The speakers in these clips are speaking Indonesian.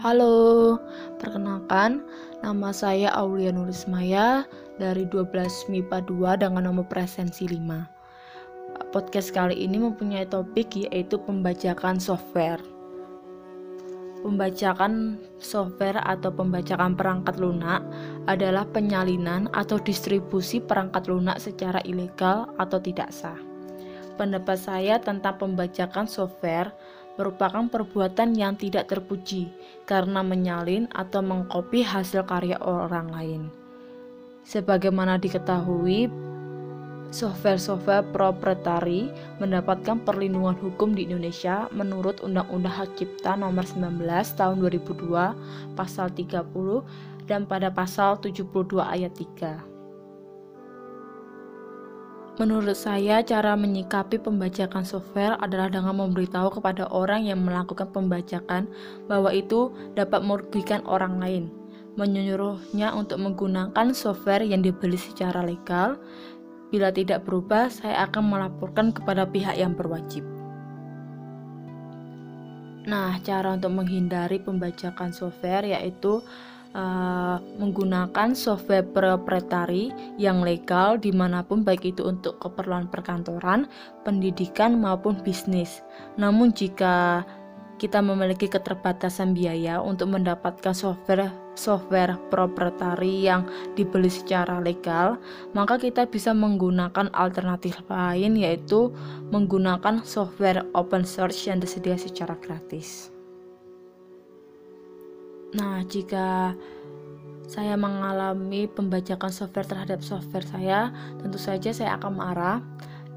Halo, perkenalkan nama saya Aulia Nurismaya dari 12 MIPA 2 dengan nomor presensi 5. Podcast kali ini mempunyai topik yaitu pembajakan software. Pembajakan software atau pembajakan perangkat lunak adalah penyalinan atau distribusi perangkat lunak secara ilegal atau tidak sah. Pendapat saya tentang pembajakan software merupakan perbuatan yang tidak terpuji karena menyalin atau mengkopi hasil karya orang lain. Sebagaimana diketahui, software-software proprietary mendapatkan perlindungan hukum di Indonesia menurut Undang-Undang Hak Cipta Nomor 19 Tahun 2002 Pasal 30 dan pada Pasal 72 Ayat 3. Menurut saya, cara menyikapi pembajakan software adalah dengan memberitahu kepada orang yang melakukan pembajakan bahwa itu dapat merugikan orang lain, menyuruhnya untuk menggunakan software yang dibeli secara legal. Bila tidak berubah, saya akan melaporkan kepada pihak yang berwajib. Nah, cara untuk menghindari pembajakan software yaitu uh, menggunakan software proprietary yang legal di mana pun baik itu untuk keperluan perkantoran, pendidikan maupun bisnis. Namun jika kita memiliki keterbatasan biaya untuk mendapatkan software software proprietary yang dibeli secara legal, maka kita bisa menggunakan alternatif lain yaitu menggunakan software open source yang tersedia secara gratis. Nah, jika saya mengalami pembajakan software terhadap software saya, tentu saja saya akan marah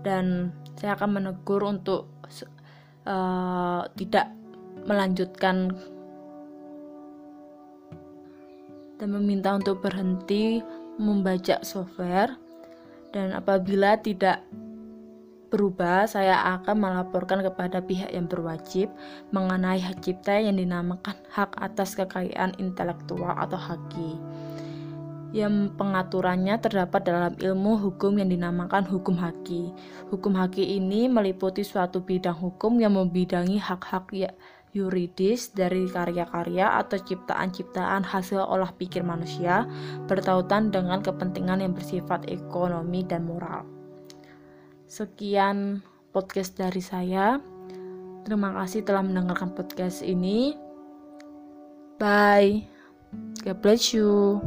dan saya akan menegur untuk uh, tidak melanjutkan dan meminta untuk berhenti membajak software. Dan apabila tidak berubah, saya akan melaporkan kepada pihak yang berwajib mengenai hak cipta yang dinamakan hak atas kekayaan intelektual atau HAKI yang pengaturannya terdapat dalam ilmu hukum yang dinamakan hukum haki. Hukum haki ini meliputi suatu bidang hukum yang membidangi hak-hak ya, yuridis dari karya-karya atau ciptaan-ciptaan hasil olah pikir manusia bertautan dengan kepentingan yang bersifat ekonomi dan moral. Sekian podcast dari saya. Terima kasih telah mendengarkan podcast ini. Bye. God bless you.